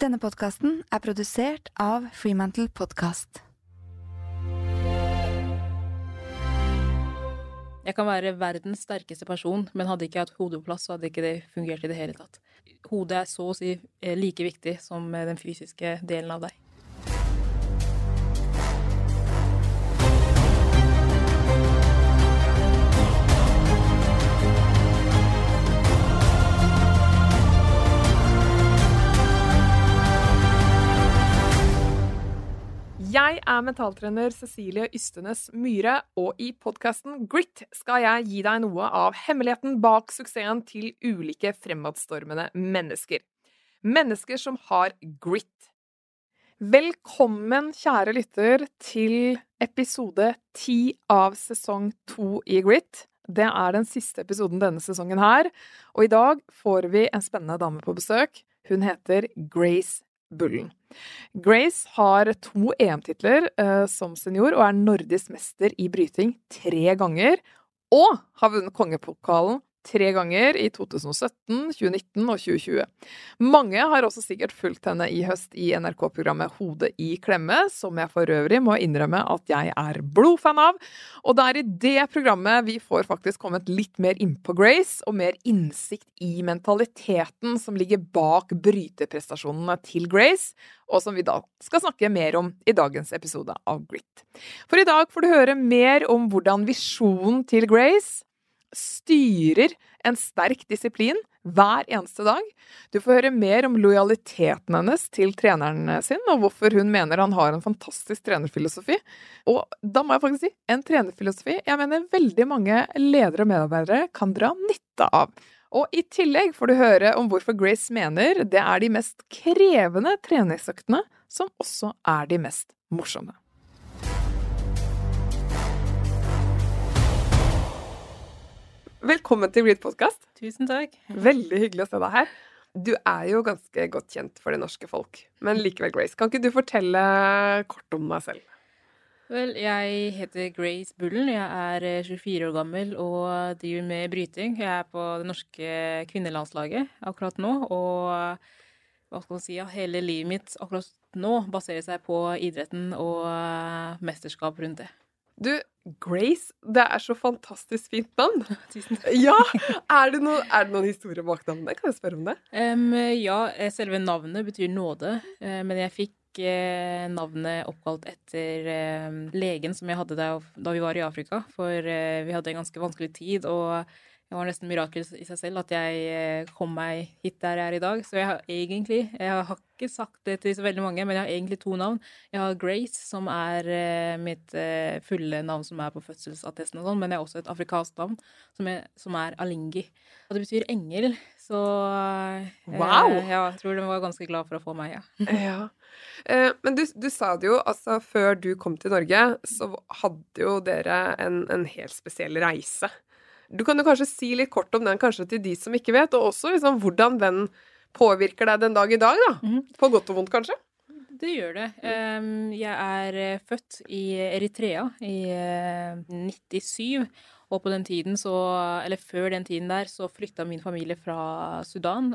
Denne podkasten er produsert av Freemantle Podcast. Jeg kan være verdens sterkeste person, men hadde ikke hatt hodet på plass, så hadde ikke det fungert i det hele tatt. Hodet er så å si eh, like viktig som eh, den fysiske delen av deg. Jeg er mentaltrener Cecilie Ystenes Myhre, og i podkasten Grit skal jeg gi deg noe av hemmeligheten bak suksessen til ulike fremadstormende mennesker. Mennesker som har grit. Velkommen, kjære lytter, til episode ti av sesong to i Grit. Det er den siste episoden denne sesongen her, og i dag får vi en spennende dame på besøk. Hun heter Grace Bullen. Grace har to EM-titler eh, som senior og er nordisk mester i bryting tre ganger. Og har vunnet kongepokalen tre ganger i 2017, 2019 og 2020. Mange har også sikkert fulgt henne i høst i NRK-programmet Hodet i klemme, som jeg for øvrig må innrømme at jeg er blodfan av. Og det er i det programmet vi får faktisk kommet litt mer innpå Grace, og mer innsikt i mentaliteten som ligger bak bryteprestasjonene til Grace, og som vi da skal snakke mer om i dagens episode av Grit. For i dag får du høre mer om hvordan visjonen til Grace styrer en sterk disiplin hver eneste dag. Du får høre mer om lojaliteten hennes til treneren sin, og hvorfor hun mener han har en fantastisk trenerfilosofi. Og da må jeg faktisk si en trenerfilosofi jeg mener veldig mange ledere og medarbeidere kan dra nytte av. Og i tillegg får du høre om hvorfor Grace mener det er de mest krevende treningsøktene som også er de mest morsomme. Velkommen til Read Podcast. Tusen takk. Veldig hyggelig å se deg her. Du er jo ganske godt kjent for det norske folk, men likevel, Grace, kan ikke du fortelle kort om deg selv? Vel, jeg heter Grace Bullen. Jeg er 24 år gammel og driver med bryting. Jeg er på det norske kvinnelandslaget akkurat nå, og hva skal man si, hele livet mitt akkurat nå baserer seg på idretten og mesterskap rundt det. Du, Grace, det er så fantastisk fint navn. Tusen takk. Ja! Er det, noen, er det noen historie bak navnet? Kan jeg spørre om det? Um, ja, selve navnet betyr nåde, uh, men jeg fikk uh, navnet oppkalt etter legen som jeg hadde da, vi var i Afrika. For vi hadde en ganske vanskelig tid, og det var nesten mirakel i seg selv at jeg kom meg hit der jeg er i dag. Så jeg har egentlig Jeg har ikke sagt det til så veldig mange, men jeg har egentlig to navn. Jeg har Grace, som er mitt fulle navn som er på fødselsattesten og sånn, men jeg har også et afrikansk navn som er, som er Alingi. Og det betyr engel, så Wow! Eh, ja, jeg tror de var ganske glad for å få meg, ja. ja. Eh, men du, du, sa det jo, altså før du kom til Norge, så hadde jo dere en, en helt spesiell reise. Du kan jo kanskje si litt kort om den, kanskje til de som ikke vet, og også liksom, hvordan den påvirker deg den dag i dag, da. Mhm. På godt og vondt, kanskje? Det gjør det. Jeg er født i Eritrea i 97. Og på den tiden så, eller før den tiden der, så flytta min familie fra Sudan.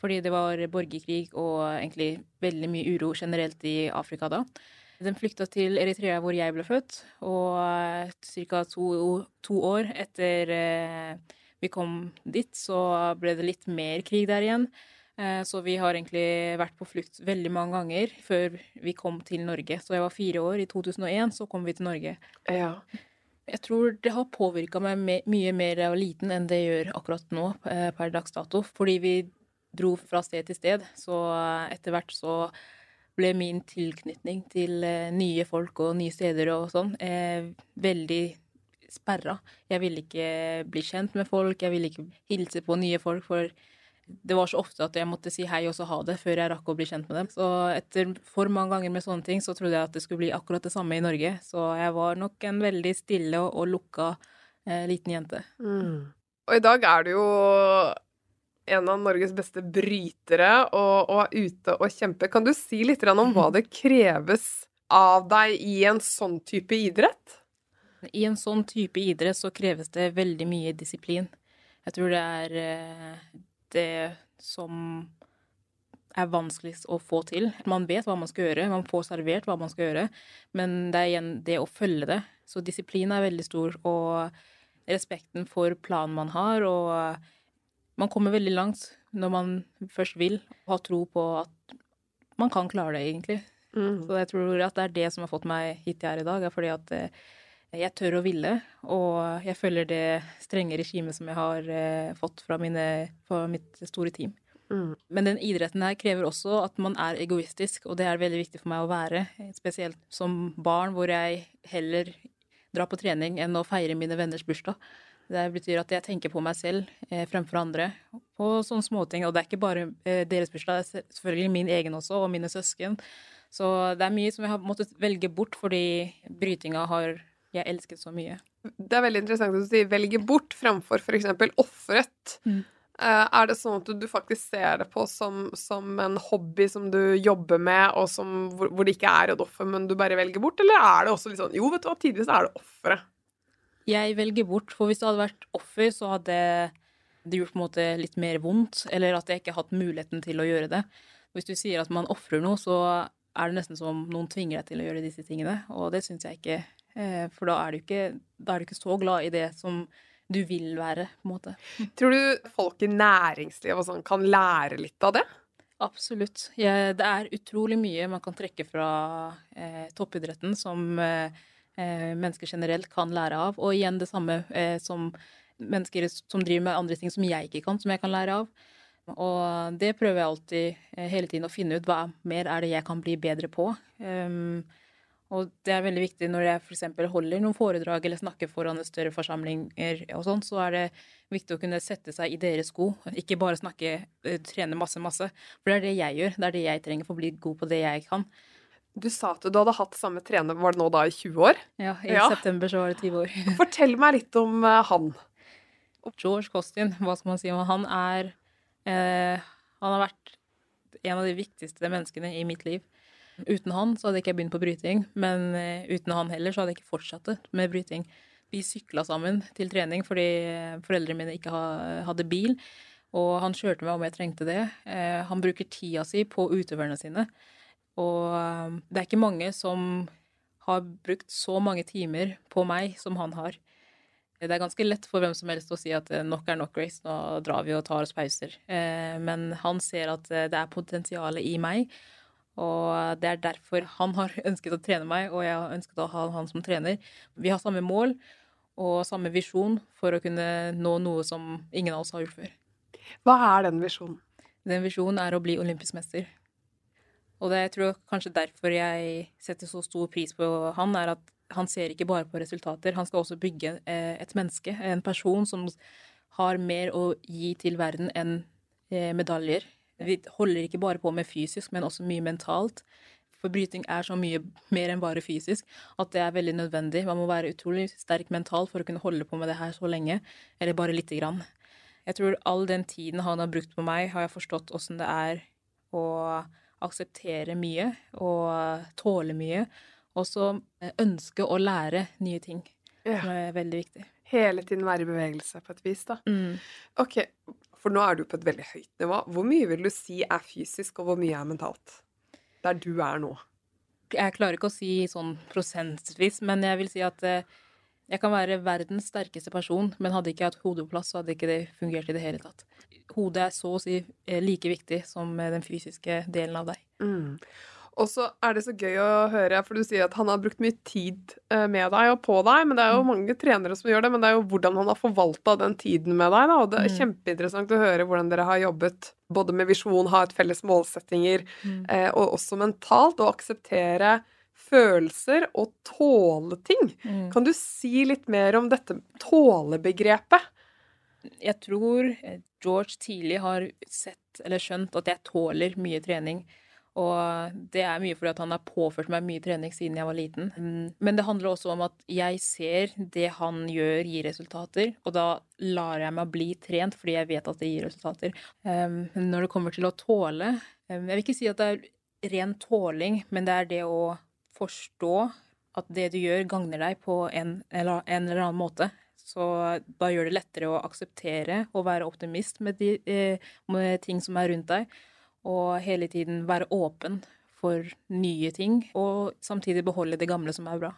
Fordi det var borgerkrig og egentlig veldig mye uro generelt i Afrika da. Den flykta til Eritrea, hvor jeg ble født, og ca. To, to, år etter eh, vi kom dit, så ble det litt mer krig der igjen. Eh, så vi har egentlig vært på flukt veldig mange ganger før vi kom til Norge. Så jeg var fire år. I 2001 så kom vi til Norge. Ja. Jeg tror det har påvirka meg mye mer da jeg var liten enn det gjør akkurat nå, eh, per dags dato. Fordi vi dro fra sted til sted, så etter hvert så ble min tilknytning til nye folk og nye steder og sånn eh, veldig sperra. Jeg ville ikke bli kjent med folk, jeg ville ikke hilse på nye folk, for det var så ofte at jeg måtte si hei og så ha det før jeg rakk å bli kjent med dem. Så etter for mange ganger med sånne ting, så trodde jeg at det skulle bli akkurat det samme i Norge. Så jeg var nok en veldig stille og, og lukka eh, liten jente. Mm. Og i dag er du jo en av Norges beste brytere og, og er ute og kjemper. Kan du si litt om hva det kreves av deg i en sånn type idrett? I en sånn type idrett så kreves det veldig mye disiplin. Jeg tror det er det som er vanskeligst å få til. Man vet hva man skal gjøre, man får servert hva man skal gjøre, men det er igjen det å følge det. Så disiplin er veldig stor, og respekten for planen man har, og man kommer veldig langt når man først vil, og har tro på at man kan klare det, egentlig. Mm. Så jeg tror at det er det som har fått meg hit jeg er i dag, er fordi at eh, jeg tør å ville, og jeg følger det strenge regimet som jeg har eh, fått fra, mine, fra mitt store team. Mm. Men den idretten her krever også at man er egoistisk, og det er veldig viktig for meg å være. Spesielt som barn, hvor jeg heller drar på trening enn å feire mine venners bursdag. Det betyr at jeg tenker på meg selv eh, fremfor andre på sånne småting. Og det er ikke bare eh, deres bursdag, det er selvfølgelig min egen også, og mine søsken. Så det er mye som jeg har måttet velge bort fordi brytinga har jeg elsket så mye. Det er veldig interessant at du sier 'velge bort' framfor f.eks. 'ofret'. Mm. Eh, er det sånn at du faktisk ser det på som, som en hobby som du jobber med, og som, hvor, hvor det ikke er et offer, men du bare velger bort? Eller er det også litt sånn Jo, vet du hva, tidvis er det offeret. Jeg velger bort, for hvis det hadde vært offer, så hadde det gjort på en måte litt mer vondt, eller at jeg ikke hatt muligheten til å gjøre det. Hvis du sier at man ofrer noe, så er det nesten som noen tvinger deg til å gjøre disse tingene, og det syns jeg ikke. eh, For da er, du ikke, da er du ikke så glad i det som du vil være, på en måte. Tror du folk i næringslivet og sånn kan lære litt av det? Absolutt. Ja, det er utrolig mye man kan trekke fra eh, toppidretten som eh, mennesker generelt kan lære av. Og igjen det samme eh, som mennesker som driver med andre ting som jeg ikke kan, som jeg kan lære av. Og det prøver jeg alltid eh, hele tiden å finne ut. Hva mer er det jeg kan bli bedre på? Um, og det er veldig viktig når jeg f.eks. holder noen foredrag eller snakker foran en større forsamlinger og sånn, så er det viktig å kunne sette seg i deres sko. Ikke bare snakke, eh, trene masse, masse. For det er det jeg gjør. Det er det jeg trenger for å bli god på det jeg kan. Du sa at du hadde hatt samme trener, var det nå da i 20 år? Ja, I Ja. september så var det 20 år. Fortell meg litt om eh, han. George Costin, hva skal man si om han? er eh, Han har vært en av de viktigste menneskene i mitt liv. Uten han så hadde ikke jeg begynt på bryting, men eh, uten han heller så hadde jeg ikke fortsatt med bryting. Vi sykla sammen til trening fordi eh, foreldrene mine ikke hadde bil, og han kjørte meg om jeg trengte det. Eh, han bruker tida si på utøverne sine, og eh, det er ikke mange som har brukt så mange timer på meg som han har. Det er ganske lett for hvem som helst å si at eh, nok er nok, Grace, nå drar vi og tar oss pauser. Eh, Men han ser at eh, det er potensialet i meg, og det er derfor han har ønsket å trene meg, og jeg har ønsket å ha han som trener. Vi har samme mål og samme visjon for å kunne nå noe som ingen av oss har gjort før. Hva er den visjonen? Den visjonen er å bli olympisk mester. Og det jeg tror kanskje derfor jeg setter så stor pris på han, er at han ser ikke bare på resultater. Han skal også bygge eh, et menneske, en person som har mer å gi til verden enn eh, medaljer. Vi holder ikke bare på med fysisk, men også mye mentalt. For bryting er så mye mer enn bare fysisk at det er veldig nødvendig. Man må være utrolig sterk mentalt for å kunne holde på med det her så lenge, eller bare lite grann. Jeg tror all den tiden han har brukt på meg, har jeg forstått åssen det er å akseptere mye og tåle mye. Og så eh, ønske å lære nye ting, Ja. som er veldig viktig. Hele tiden være i bevegelse på et vis, da. Ok, for nå er du på et veldig høyt nivå. Hvor mye vil du si er fysisk, og hvor mye er mentalt? Der du er nå. Jeg klarer ikke å si sånn prosentvis, men jeg vil si at eh, jeg kan være verdens sterkeste person, men hadde ikke jeg hatt hodet på plass, så hadde ikke det fungert i det hele tatt. Hodet er så å si eh, like viktig som eh, den fysiske delen av deg. Mm. Og så er det så gøy å høre, for du sier at han har brukt mye tid eh, med deg og på deg, men det er jo mange trenere som gjør det, men det er jo hvordan han har forvalta den tiden med deg, da, og det er Mm. kjempeinteressant å høre hvordan dere har jobbet både med visjon, ha et felles målsettinger, Mm. eh, og også mentalt, og akseptere følelser og tåle ting. Mm. Kan du si litt mer om dette tålebegrepet? Jeg tror George tidlig har sett eller skjønt at jeg tåler mye trening. Og det er mye fordi han har påført meg mye trening siden jeg var liten. Mm, Men det handler også om at jeg ser det han gjør, gir resultater. Og da lar jeg meg bli trent fordi jeg vet at det gir resultater. Um, Når det kommer til å tåle um, Jeg vil ikke si at det er ren tåling, men det er det å forstå at det du gjør, gagner deg på en eller annen måte. Så da gjør det lettere å akseptere og være optimist med, de, eh, med ting som er rundt deg. og hele tiden være åpen for nye ting, og samtidig beholde det gamle som er bra.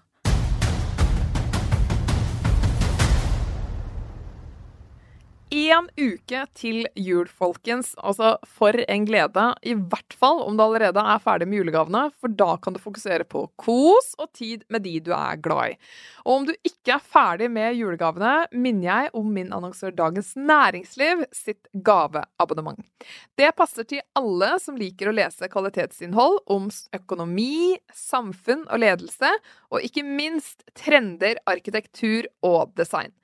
Én uke til jul, folkens. Altså, for en glede. I hvert fall om du allerede er ferdig med julegavene, for da kan du fokusere på kos og tid med de du er glad i. Og om du ikke er ferdig med julegavene, minner jeg om min annonsør Dagens Næringsliv sitt gaveabonnement. Det passer til alle som liker å lese kvalitetsinnhold om økonomi, samfunn og ledelse, og ikke minst trender, arkitektur og design.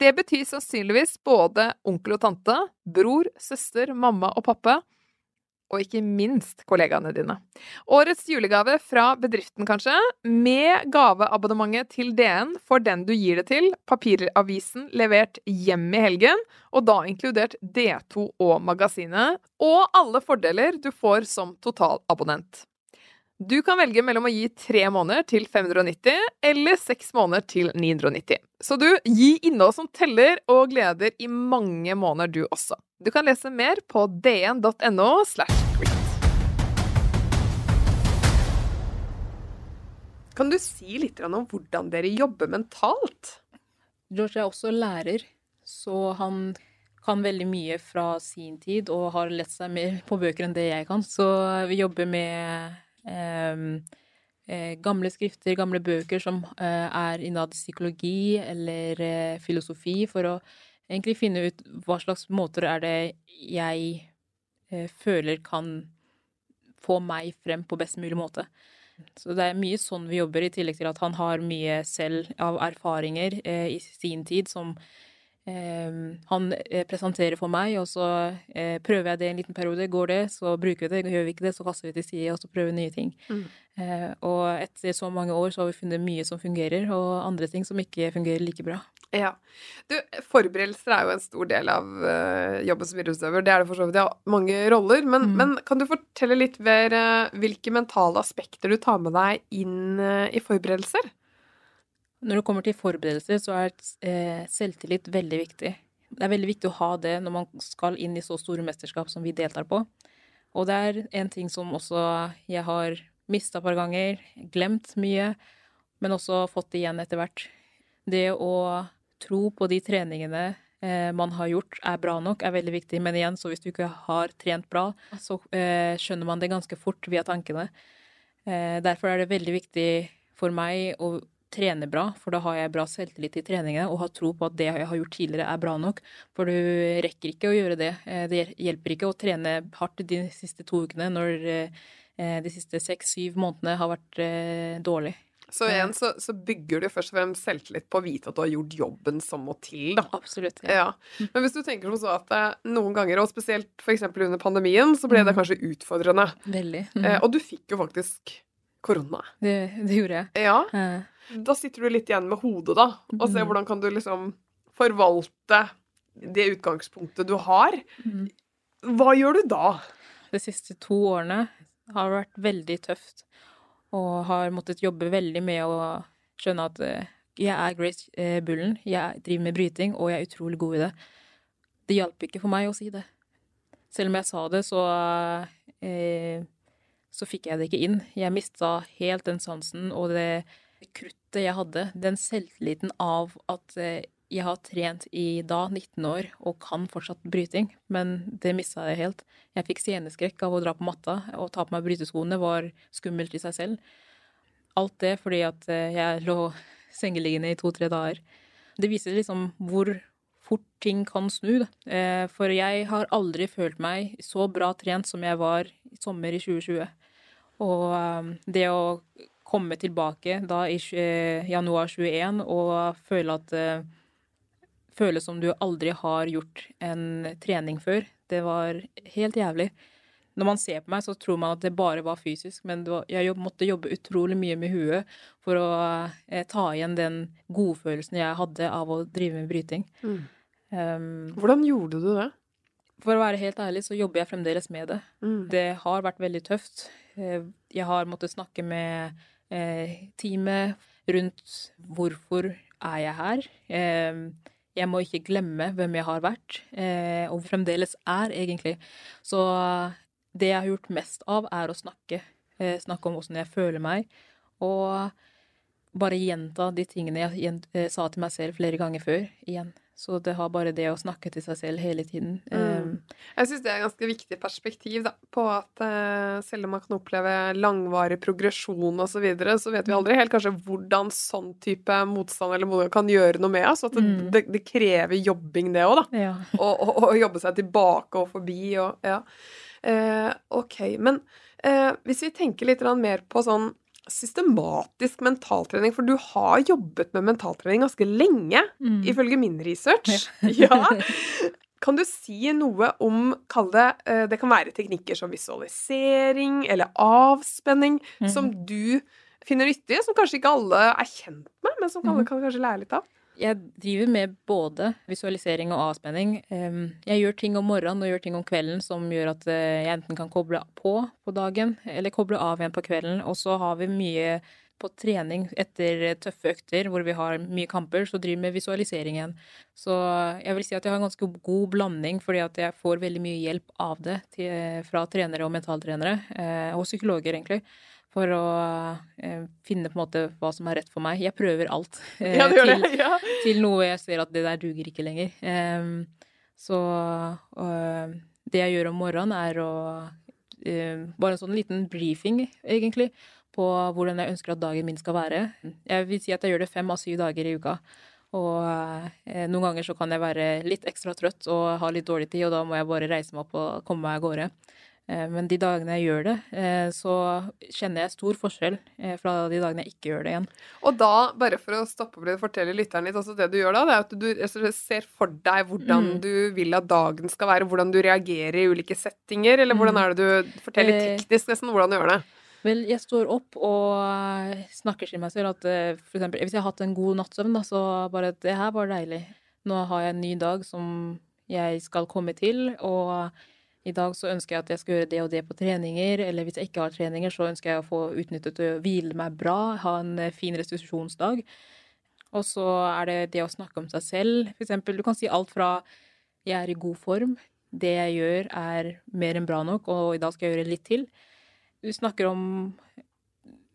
Det betyr sannsynligvis både onkel og tante, bror, søster, mamma og pappa, og ikke minst kollegaene dine. Årets julegave fra bedriften, kanskje, med gaveabonnementet til DN for den du gir det til, papiravisen levert hjem i helgen, og da inkludert D2 og magasinet, og alle fordeler du får som totalabonnent. Du kan velge mellom å gi tre måneder til 590 eller seks måneder til 990. Så du, gi innhold som teller og gleder i mange måneder, du også. Du kan lese mer på dn.no. Kan du si litt om hvordan dere jobber mentalt? George er også lærer, så han kan veldig mye fra sin tid og har lett seg mer på bøker enn det jeg kan. Så vi jobber med gamle skrifter, gamle bøker som eh, er innad psykologi eller eh, filosofi, for å egentlig finne ut hva slags måter er det jeg føler kan få meg frem på best mulig måte. Så det er mye sånn vi jobber, i tillegg til at han har mye selv av erfaringer eh, i sin tid som Ehm, han eh, presenterer for meg, og så eh, prøver jeg det en liten periode. Går det, så bruker vi det. Gjør vi ikke det, så kaster vi til side, og så prøver nye ting. Mm. Eh, og etter så mange år så har vi funnet mye som fungerer, og andre ting som ikke fungerer like bra. Ja. Du, forberedelser er jo en stor del av jobben som idrettsutøver. Det er det for så vidt. Ja, mange roller. Men, mm. men, kan du fortelle litt mer hvilke mentale aspekter du tar med deg inn i forberedelser? Når det kommer til forberedelser, så er eh, selvtillit veldig viktig. Det er veldig viktig å ha det når man skal inn i så store mesterskap som vi deltar på. Og det er en ting som også jeg har mista et par ganger, glemt mye, men også fått igjen etter hvert. Det å tro på de treningene eh, man har gjort, er bra nok, er veldig viktig. Men igjen, så hvis du ikke har trent bra, så eh, skjønner man det ganske fort via tankene. derfor er det veldig viktig for meg å trene bra, for da har jeg bra selvtillit i treningene og har tro på at det jeg har gjort tidligere, er bra nok. For du rekker ikke å gjøre det. Eh, det hjelper ikke å trene hardt de siste to ukene når eh, de siste seks-syv månedene har vært eh, dårlig. Så igjen så, så, bygger du først og fremst selvtillit på å vite at du har gjort jobben som må til, da. Absolutt. Ja. ja. Men hvis du tenker som så at noen ganger, og spesielt f.eks. under pandemien, så ble det mm. kanskje utfordrende. Veldig. Mm. Og du fikk jo faktisk korona. Det, det gjorde jeg. Ja. Da sitter du litt igjen med hodet, da, og ser mm. hvordan kan du liksom forvalte det utgangspunktet du har. Mm. Hva gjør du da? De siste to årene har vært veldig tøft, og har måttet jobbe veldig med å skjønne at eh, jeg er Grace eh, Bullen, jeg driver med bryting, og jeg er utrolig god i det. Det hjalp ikke for meg å si det. Selv om jeg sa det, så eh, så fikk jeg det ikke inn. Jeg mista helt den sansen og det kruttet jeg hadde, den selvtilliten av at eh, jeg har trent i da 19 år og kan fortsatt bryting, men det mista jeg helt. Jeg fikk sceneskrekk av å dra på matta, og ta på meg bryteskoene var skummelt i seg selv. Alt det fordi at eh, jeg lå sengeliggende i to-tre dager. Det viser liksom hvor fort ting kan snu. Eh, for jeg har aldri følt meg så bra trent som jeg var i sommer i 2020. Og det å komme tilbake da i eh, januar 21 og føle at eh, Føle som du aldri har gjort en trening før. Det var helt jævlig. Når man ser på meg, så tror man at det bare var fysisk, men var, jeg måtte jobbe utrolig mye med huet for å eh, ta igjen den godfølelsen jeg hadde av å drive med bryting. Mm. Um, Hvordan gjorde du det? For å være helt ærlig så jobber jeg fremdeles med det. Mm. Det har vært veldig tøft. Eh, jeg har måttet snakke med teamet rundt hvorfor er jeg her. Eh, jeg må ikke glemme hvem jeg har vært, eh, og fremdeles er, egentlig. Så det jeg har gjort mest av, er å snakke. Eh, snakke om åssen jeg føler meg. Og bare gjenta de tingene jeg eh, sa til meg selv flere ganger før, igjen. Så det har bare det å snakke til seg selv hele tiden. Mm. Jeg syns det er et ganske viktig perspektiv da, på at eh, selv om man kan oppleve langvarig progresjon osv., så, videre, så vet vi aldri helt kanskje hvordan sånn type motstand eller motgang kan gjøre noe med oss. At det, Mm. det, det krever jobbing, det òg, da. Ja. Å og, og, jobbe seg tilbake og forbi og Ja. Eh, ok. Men eh, hvis vi tenker litt mer på sånn systematisk mentaltrening, for du har jobbet med mentaltrening ganske lenge, Mm. ifølge min research. Ja. Kan du si noe om, kall det, eh, det kan være teknikker som visualisering eller avspenning, mm. som du finner nyttige, som kanskje ikke alle er kjent med, men som alle Mhm. kan kanskje lære litt av? Jeg driver med både visualisering og avspenning. Jeg gjør ting om morgenen og gjør ting om kvelden som gjør at eh, jeg enten kan koble på på dagen, eller koble av igjen på kvelden. Og så har vi mye på trening etter tøffe økter hvor vi har mye kamper, så driver vi med visualisering igjen. Så jeg vil si at jeg har en ganske god blanding, fordi at jeg får veldig mye hjelp av det til, fra trenere og mentaltrenere, eh, og psykologer egentlig. For å eh, finne på en måte hva som er rett for meg. Jeg prøver alt. eh, Ja, til-. Ja. til noe jeg ser at det der duger ikke lenger. Eh, så det jeg gjør om morgenen, er å eh, Bare en sånn liten briefing, egentlig, på hvordan jeg ønsker at dagen min skal være. Jeg vil si at jeg gjør det fem av syv dager i uka. Og eh, noen ganger så kan jeg være litt ekstra trøtt og ha litt dårlig tid, og da må jeg bare reise meg opp og komme meg av gårde. Eh, Men de dagene jeg gjør det, eh, så kjenner jeg stor forskjell eh, fra de dagene jeg ikke gjør det igjen. Og da, bare for å stoppe opp litt, fortelle lytteren litt, altså det du gjør da, det er at du ser for deg hvordan Mm. du vil at dagen skal være, hvordan du reagerer i ulike settinger, eller hvordan Mm. er det du forteller teknisk nesten hvordan du gjør det? Vel, jeg står opp og snakker til meg selv at for eksempel, hvis jeg har hatt en god nattsøvn, da, så bare det her var deilig. Nå har jeg en ny dag som jeg skal komme til, og i dag så ønsker jeg at jeg skal gjøre det og det på treninger, eller hvis jeg ikke har treninger, så ønsker jeg å få utnyttet å hvile meg bra, ha en eh, fin restitusjonsdag. Og så er det det å snakke om seg selv. For eksempel, du kan si alt fra 'jeg er i god form', 'det jeg gjør er mer enn bra nok', og 'i dag skal jeg gjøre litt til'. Du snakker om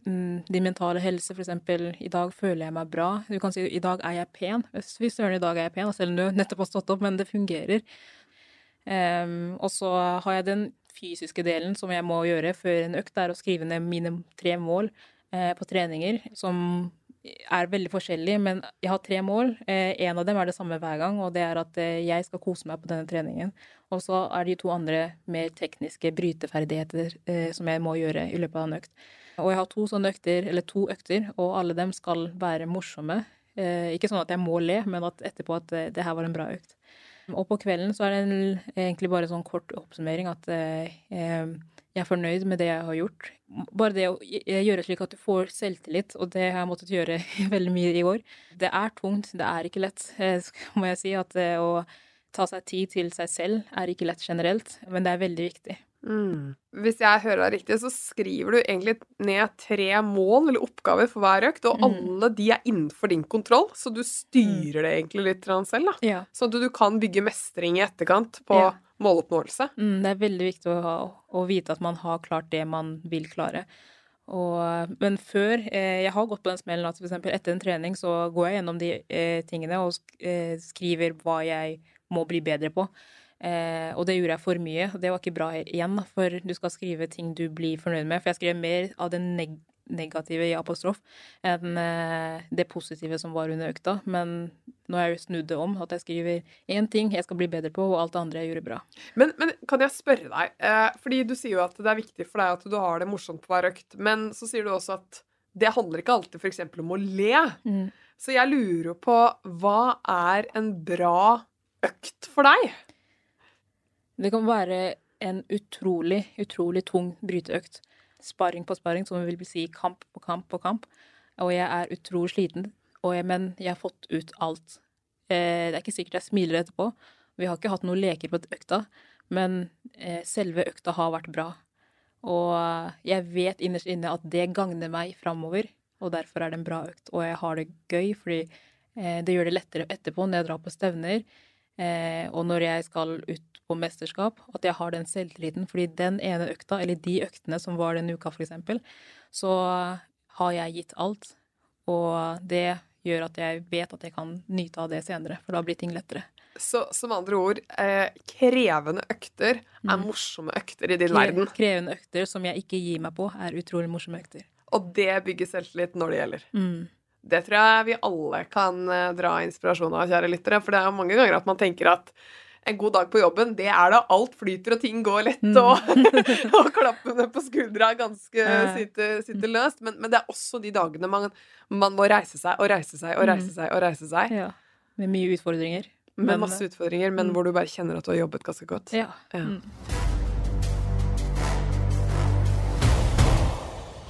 mm, din mentale helse, for eksempel. I dag føler jeg meg bra. Du kan si i dag er jeg pen. Fy søren, i dag er jeg pen, selv om du nettopp har stått opp, men det fungerer. Em, og så har jeg den fysiske delen som jeg må gjøre før en økt, det er å skrive ned mine tre mål uh, på treninger, som er veldig forskjellige, men jeg har tre mål. Eh, en av dem er det samme hver gang, og det er at eh, jeg skal kose meg på denne treningen. Og så er de to andre mer tekniske bryteferdigheter som jeg må gjøre i løpet av en økt. Og jeg har to sånne økter, eller to økter, og alle dem skal være morsomme. Ikke sånn at jeg må le, men at etterpå at det her var en bra økt. Og på kvelden så er det en, egentlig bare sånn kort oppsummering at eh, eh, jeg er fornøyd med det jeg har gjort. Bare det å gjøre slik at du får selvtillit, og det har jeg måttet gjøre veldig mye i år. Det er tungt, det er ikke lett, eh, må jeg si. At å ta seg tid til seg selv er ikke lett generelt, men det er veldig viktig. Mm. Hvis jeg hører deg riktig, så skriver du egentlig ned tre mål eller oppgaver for hver økt, og Mm. alle de er innenfor din kontroll, så du styrer det egentlig litt selv, da. Ja. Sånn at du kan bygge mestring i etterkant på Ja. måloppnåelse. Mm, det er veldig viktig å, ha, å vite at man har klart det man vil klare. Og, men før eh, Jeg har gått på den smellen at f.eks. etter en trening så går jeg gjennom de eh, tingene og eh, skriver hva jeg må bli bedre på. Eh, og det gjorde jeg for mye, og det var ikke bra igjen, for du skal skrive ting du blir fornøyd med. For jeg skrev mer av det neg negative i apostrof enn eh, det positive som var under økta. Men nå har jeg snudd det om, at jeg skriver én ting jeg skal bli bedre på, og alt det andre jeg gjorde bra. Men, men kan jeg spørre deg, eh, fordi du sier jo at det er viktig for deg at du har det morsomt på hver økt, men så sier du også at det handler ikke alltid f.eks. om å le. Mm. Så jeg lurer jo på hva er en bra økt for deg? Det kan være en utrolig, utrolig tung bryteøkt. Sparring på sparring, som vil si kamp på kamp på kamp. Og jeg er utrolig sliten, jeg, men jeg har fått ut alt. Eh, det er ikke sikkert jeg smiler etterpå. Vi har ikke hatt noen leker på økta, men eh, selve økta har vært bra. Og jeg vet innerst inne at det gagner meg framover, og derfor er det en bra økt. Og jeg har det gøy, fordi eh, det gjør det lettere etterpå når jeg drar på stevner. Eh, og når jeg skal ut på mesterskap, at jeg har den selvtilliten. Fordi den ene økta, eller de øktene som var den uka, eksempel, så har jeg gitt alt. Og det gjør at jeg vet at jeg kan nyte av det senere, for da blir ting lettere. Så som andre ord, eh, krevende økter er Mm. morsomme økter i din Kre- verden. Krevende økter som jeg ikke gir meg på, er utrolig morsomme økter. Og det bygger selvtillit når det gjelder. Mm. Det tror jeg vi alle kan eh, dra inspirasjon av, kjære lyttere. For det er jo mange ganger at man tenker at en god dag på jobben, det er da alt flyter og ting går lett, Mm. og, og klappene på skuldra ganske sitter, sitter løst. Men, men det er også de dagene man, man må reise seg og reise seg og reise Mm. seg og reise seg. Ja. Med mye utfordringer. Med masse utfordringer, men Mm. hvor du bare kjenner at du har jobbet ganske godt. Ja. Ja.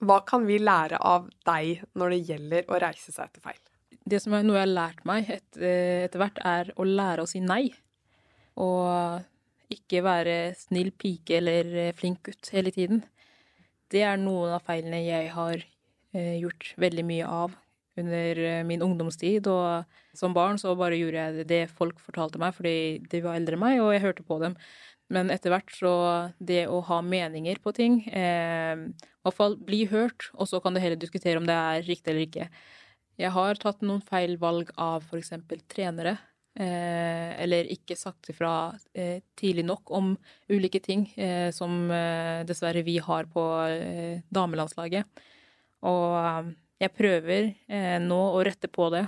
Hva kan vi lære av deg når det gjelder å reise seg etter feil? Det som er noe jeg har lært meg et, eh, etter hvert, er å lære å si nei. Og ikke være snill pike eller eh, flink gutt hele tiden. Det er noen av feilene jeg har eh, gjort veldig mye av under min ungdomstid. Og som barn så bare gjorde jeg det folk fortalte meg fordi de var eldre enn meg, og jeg hørte på dem. Men etter hvert så det å ha meninger på ting eh, I hvert fall bli hørt, og så kan du heller diskutere om det er riktig eller ikke. Jeg har tatt noen feil valg av f.eks. trenere. Eh, eller ikke sagt ifra eh, tidlig nok om ulike ting eh, som eh, dessverre vi har på eh, damelandslaget. Og eh, jeg prøver nå å rette på det.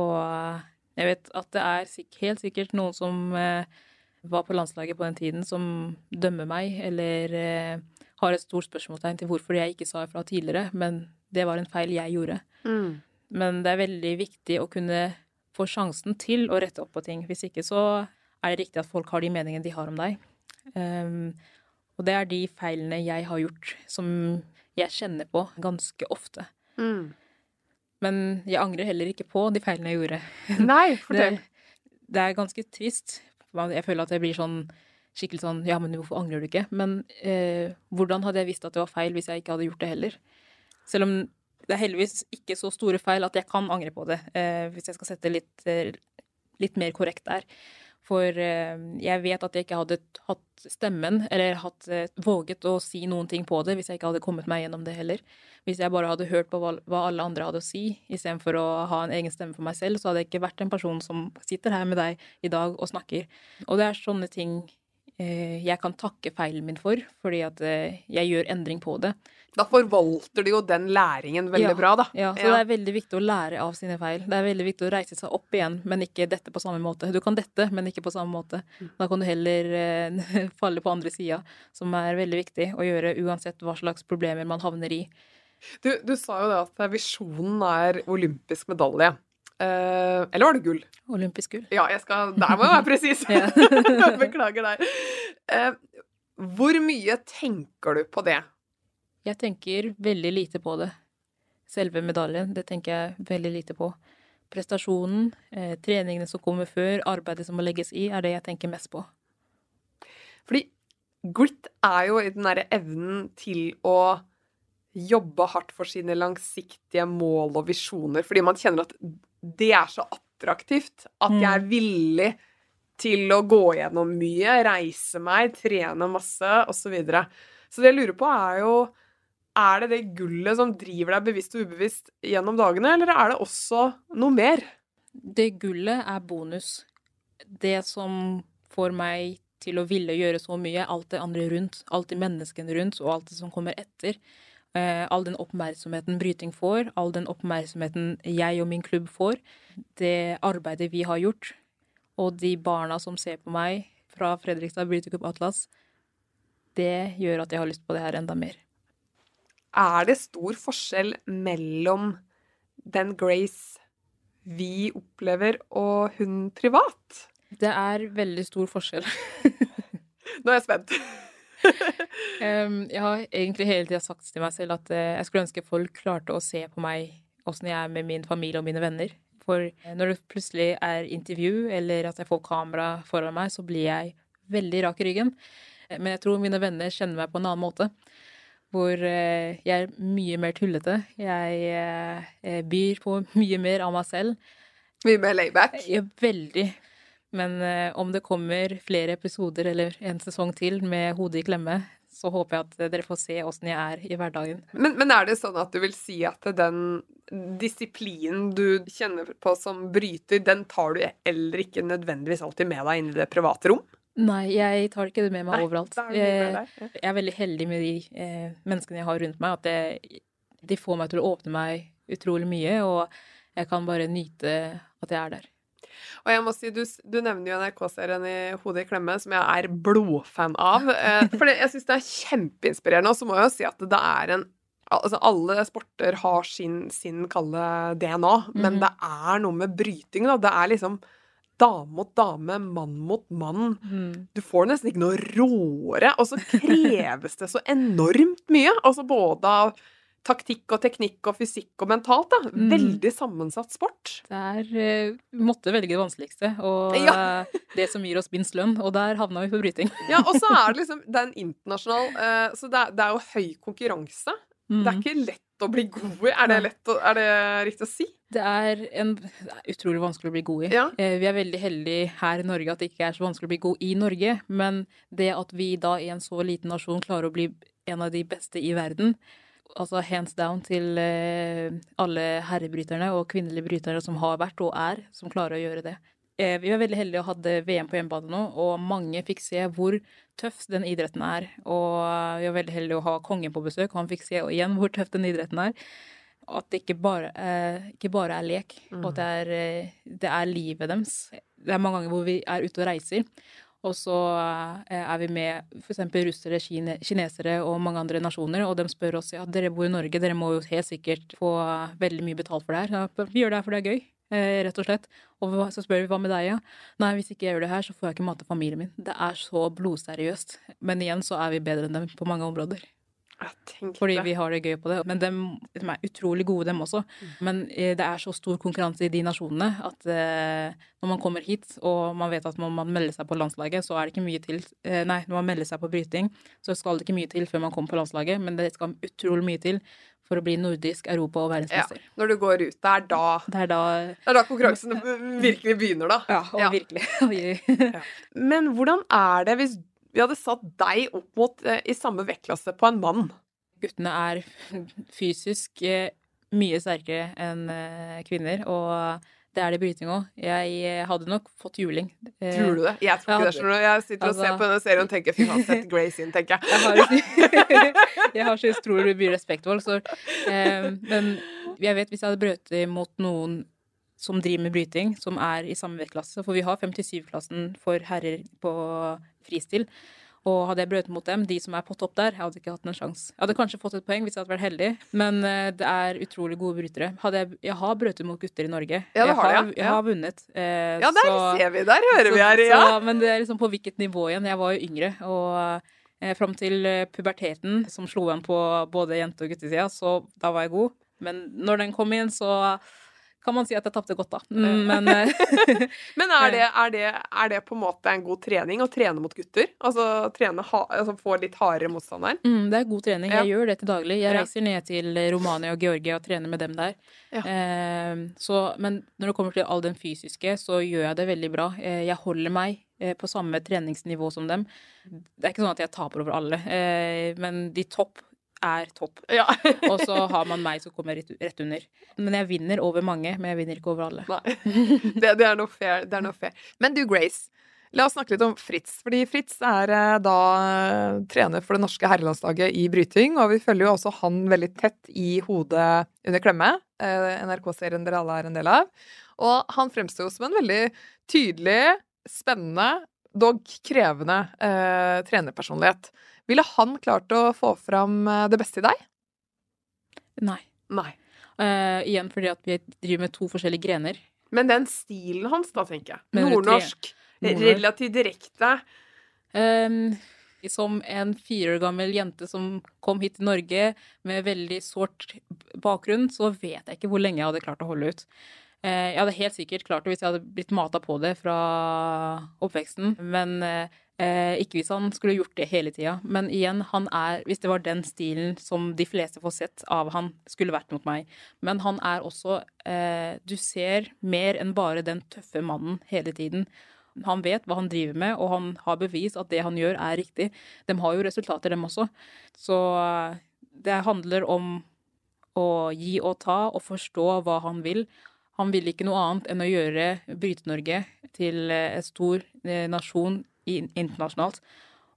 Og jeg vet at det er sikk helt sikkert noen som var på landslaget på den tiden, som dømmer meg, eller eh, har et stort spørsmålstegn til hvorfor jeg ikke sa ifra tidligere, men det var en feil jeg gjorde. Men det er veldig viktig å kunne få sjansen til å rette opp på ting. Hvis ikke så er det riktig at folk har de meningene de har om deg. Um, og det er de feilene jeg har gjort, som jeg kjenner på ganske ofte. Mm. Men jeg angrer heller ikke på de feilene jeg gjorde. Nei, Det, fortell. det er ganske trist. Jeg føler at jeg blir sånn skikkelig sånn Ja, men hvorfor angrer du ikke? Men eh, hvordan hadde jeg visst at det var feil hvis jeg ikke hadde gjort det heller? Selv om det er heldigvis ikke så store feil at jeg kan angre på det, eh, hvis jeg skal sette litt, eh, litt mer korrekt der. For eh, jeg vet at jeg ikke hadde hatt stemmen, eller hatt, eh, våget å si noen ting på det, hvis jeg ikke hadde kommet meg gjennom det heller. Hvis jeg bare hadde hørt på hva, alle andre hadde å si, istedenfor å ha en egen stemme for meg selv, så hadde jeg ikke vært en person som sitter her med deg i dag og snakker. Og det er sånne ting jeg kan takke feilen min for, fordi at eh, jeg gjør endring på det. Da forvalter du jo den læringen veldig Ja. bra, da. Ja, så det er veldig viktig å lære av sine feil. Det er veldig viktig å reise seg opp igjen, men ikke dette på samme måte. Du kan dette, men ikke på samme måte. Da kan du heller eh, falle på andre sida, som er veldig viktig å gjøre uansett hva slags problemer man havner i. Du, du sa jo det at visjonen er olympisk medalje. Eh, eller var det gull? Olympisk gull. Ja, jeg skal, der må jeg være presis. Beklager der. Uh, hvor mye tenker du på det? Jeg tenker veldig lite på det. Selve medaljen, det tenker jeg veldig lite på. Prestasjonen, eh, treningene som kommer før, arbeidet som må legges i, er det jeg tenker mest på. Fordi grit er jo i den derre evnen til å jobbe hardt for sine langsiktige mål og visjoner, fordi man kjenner at det er så attraktivt at jeg er villig til å gå gjennom mye, reise meg, trene masse, osv. Så, videre. så det jeg lurer på, er jo Er det det gullet som driver deg bevisst og ubevisst gjennom dagene, eller er det også noe mer? Det gullet er bonus. Det som får meg til å ville gjøre så mye, alt det andre rundt, alt de menneskene rundt, og alt det som kommer etter. Eh, all den oppmerksomheten Bryting får, all den oppmerksomheten jeg og min klubb får, det arbeidet vi har gjort, og de barna som ser på meg fra Fredrikstad Bryting Atlas, det gjør at jeg har lyst på det her enda mer. Er det stor forskjell mellom den Grace vi opplever, og hun privat? Det er veldig stor forskjell. Nå er jeg spent. Em, jeg har egentlig hele tida sagt til meg selv at uh, jeg skulle ønske folk klarte å se på meg åssen jeg er med min familie og mine venner. For eh, når det plutselig er intervju, eller at jeg får kamera foran meg, så blir jeg veldig rak i ryggen. Men jeg tror mine venner kjenner meg på en annen måte. Hvor eh, jeg er mye mer tullete. Jeg byr på mye mer av meg selv. Mye mer layback. Ja, veldig. Men eh, om det kommer flere episoder eller en sesong til med hodet i klemme, så håper jeg at eh, dere får se åssen jeg er i hverdagen. Men, men er det sånn at du vil si at den disiplinen du kjenner på som bryter, den tar du heller ikke nødvendigvis alltid med deg inn i det private rom? Nei, jeg tar ikke det med meg Nei, overalt. er det med deg, ja. jeg er veldig heldig med de eh, menneskene jeg har rundt meg, at det, de får meg til å åpne meg utrolig mye, og jeg kan bare nyte at jeg er der. Og jeg må si, du, du nevner jo NRK-serien i Hodet i klemme, som jeg er blodfan av. Eh, for jeg syns det er kjempeinspirerende. Og så må jeg jo si at det er en Altså, alle sporter har sin, sin kalde DNA, men Mhm. det er noe med bryting, da. Det er liksom dame mot dame, mann mot mann. Du får nesten ikke noe råere, og så kreves det så enormt mye. Altså både av taktikk og teknikk og fysikk og mentalt, da. Mm. Veldig sammensatt sport. Der er eh, måtte velge det vanskeligste, og Ja. eh, det som gir oss minst lønn, og der havna vi på bryting. Ja, og så er det liksom Det er en internasjonal uh, Så det er, det er jo høy konkurranse. Det er Mm. ikke lett å bli god i. Er det, lett å, er det riktig å si? Det er, en, det er utrolig vanskelig å bli god i. Ja. Vi er veldig heldige her i Norge at det ikke er så vanskelig å bli god i Norge, men det at vi da i en så liten nasjon klarer å bli en av de beste i verden, altså hands down til eh, alle herrebryterne og kvinnelige brytere som har vært og er, som klarer å gjøre det. Eh, Vi var veldig heldige og hadde VM på hjemmebane nå, og mange fikk se hvor tøff den idretten er. Og vi var veldig heldige å ha kongen på besøk, og han fikk se igjen hvor tøff den idretten er. At det ikke bare, eh, ikke bare er lek, og at det er, det er livet deres. Det er mange ganger hvor vi er ute og reiser, og så eh, er vi med f.eks. russere, kine, kinesere og mange andre nasjoner, og de spør oss ja, dere bor i Norge, dere må jo helt sikkert få veldig mye betalt for det her. Ja, vi gjør det her for det er gøy. eh, Rett og slett. Og så spør vi hva med deg, ja? Nei, hvis ikke jeg gjør det her, så får jeg ikke mate familien min. Det er så blodseriøst. Men igjen så er vi bedre enn dem på mange områder. Fordi vi har det gøy på det. Men de, de er utrolig gode, dem også. Men eh, det er så stor konkurranse i de nasjonene at eh, når man kommer hit og man vet at når man melder seg på landslaget, så er det ikke mye til eh, Nei, når man melder seg på bryting, så skal det ikke mye til før man kommer på landslaget, men det skal utrolig mye til for å bli nordisk, europa og ja. Når du går ut der, da Det er da Det er da konkurransen virkelig begynner, da. Ja, og Ja. virkelig. Men hvordan er det hvis vi hadde satt deg opp mot eh, i samme vektklasse på en mann? Guttene er fysisk eh, mye sterkere enn eh, kvinner, og det er det bryting òg. Jeg hadde nok fått juling. Tror du det? Jeg tror ikke det. du. Jeg sitter og ser altså- på denne serien og tenker fy faen, sett Grace inn, tenker jeg. Jeg har, jeg har så utrolig mye respekt for så, eh, Men jeg vet hvis jeg hadde brøt imot noen som driver med bryting, som er i samme vektklasse, for vi har 57-klassen for herrer på fristil. Og hadde jeg brøt mot dem, de som er på topp der, jeg hadde ikke hatt en sjanse. Jeg hadde kanskje fått et poeng hvis jeg hadde vært heldig, men eh, det er utrolig gode brytere. Jeg, jeg har brøtet mot gutter i Norge. Ja, det jeg har jeg. har, jeg har vunnet. eh, Ja, der så- ser vi. Der hører vi her, ja. så, men det er liksom på hvilket nivå igjen. Jeg var jo yngre, og eh, fram til eh, puberteten, som slo igjen på både jente- og guttesida, så da var jeg god. Men når den kom inn, så kan man si at jeg tapte godt, da. Mm, Men eh, Men er det, er, det, er det på en måte en god trening å trene mot gutter? Altså, trene ha, altså få litt hardere motstander? mm, det er god trening. Ja. Jeg gjør det til daglig. Jeg reiser ned til Romania og Georgia og trener med dem der. Ja. Eh, så, men når det kommer til all den fysiske, så gjør jeg det veldig bra. Eh, jeg holder meg eh, på samme treningsnivå som dem. Det er ikke sånn at jeg taper over alle, eh, men de topp er topp. Ja. Og så har man meg som kommer rett, rett under. Men jeg vinner over mange, men jeg vinner ikke over alle. Det, det, er noe fair, det er noe fair. Men du, Grace. La oss snakke litt om Fritz. Fordi Fritz er eh, da eh, trener for det norske herrelandslaget i bryting. Og vi følger jo også han veldig tett i Hodet under klemme, eh, NRK-serien dere alle er en del av. Og han fremstår jo som en veldig tydelig, spennende, dog krevende eh, trenerpersonlighet. Ville han klart å få fram eh, det beste i deg? Nei. Nei. Uh, igjen fordi at vi driver med to forskjellige grener. Men den stilen hans, da, tenker jeg. Nordnorsk. relativt direkte. Um, som en fire år gammel jente som kom hit til Norge med veldig sårt bakgrunn, så vet jeg ikke hvor lenge jeg hadde klart å holde ut. Eh, jeg hadde helt sikkert klart det hvis jeg hadde blitt mata på det fra oppveksten, men eh, ikke hvis han skulle gjort det hele tida. Men igjen, han er Hvis det var den stilen som de fleste får sett av han, skulle vært mot meg. Men han er også eh, Du ser mer enn bare den tøffe mannen hele tiden. Han vet hva han driver med, og han har bevis at det han gjør, er riktig. De har jo resultater, dem også. Så eh, det handler om å gi og ta og forstå hva han vil. Han vil ikke noe annet enn å gjøre Bryte-Norge til en stor eh, nasjon internasjonalt.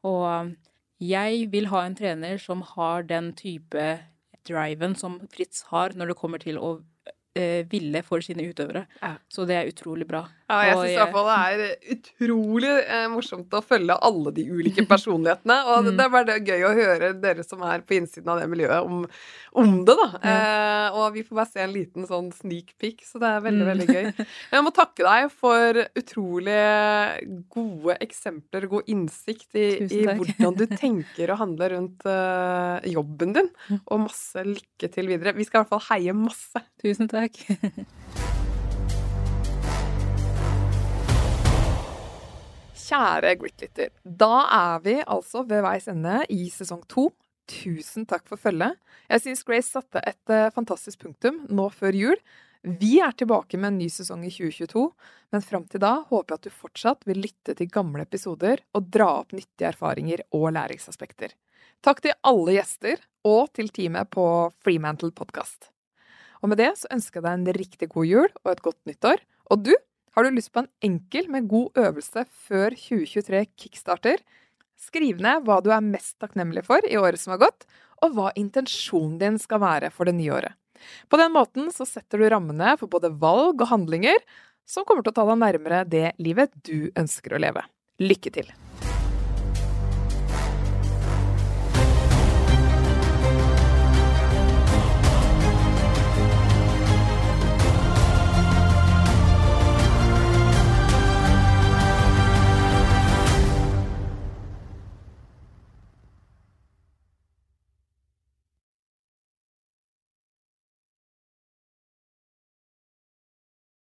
Og jeg vil ha en trener som har den type driven som Fritz har når det kommer til å eh, ville for sine utøvere. Ja. Så det er utrolig bra. Ja, jeg syns i hvert fall det er utrolig eh, morsomt å følge alle de ulike personlighetene. Og mm. det er bare det, gøy å høre dere som er på innsiden av det miljøet, om, om det, da. Eh, og vi får bare se en liten sånn sneak peek, så det er veldig, mm. veldig gøy. Jeg må takke deg for utrolig gode eksempler, god innsikt i, i hvordan du tenker og handler rundt uh, jobben din. Mm. Og masse lykke til videre. Vi skal i hvert fall heie masse. Tusen takk. Kjære Gritlytter. Da er vi altså ved veis ende i sesong to. Tusen takk for følget. Jeg syns Grace satte et uh, fantastisk punktum nå før jul. Vi er tilbake med en ny sesong i 2022, men fram til da håper jeg at du fortsatt vil lytte til gamle episoder og dra opp nyttige erfaringer og læringsaspekter. Takk til alle gjester og til teamet på Freemantle Podcast. Og med det så ønsker jeg deg en riktig god jul og et godt nyttår. Og du, har du lyst på en enkel, men god øvelse før 2023 kickstarter? Skriv ned hva du er mest takknemlig for i året som har gått, og hva intensjonen din skal være for det nye året. På den måten så setter du rammene for både valg og handlinger som kommer til å ta deg nærmere det livet du ønsker å leve. Lykke til!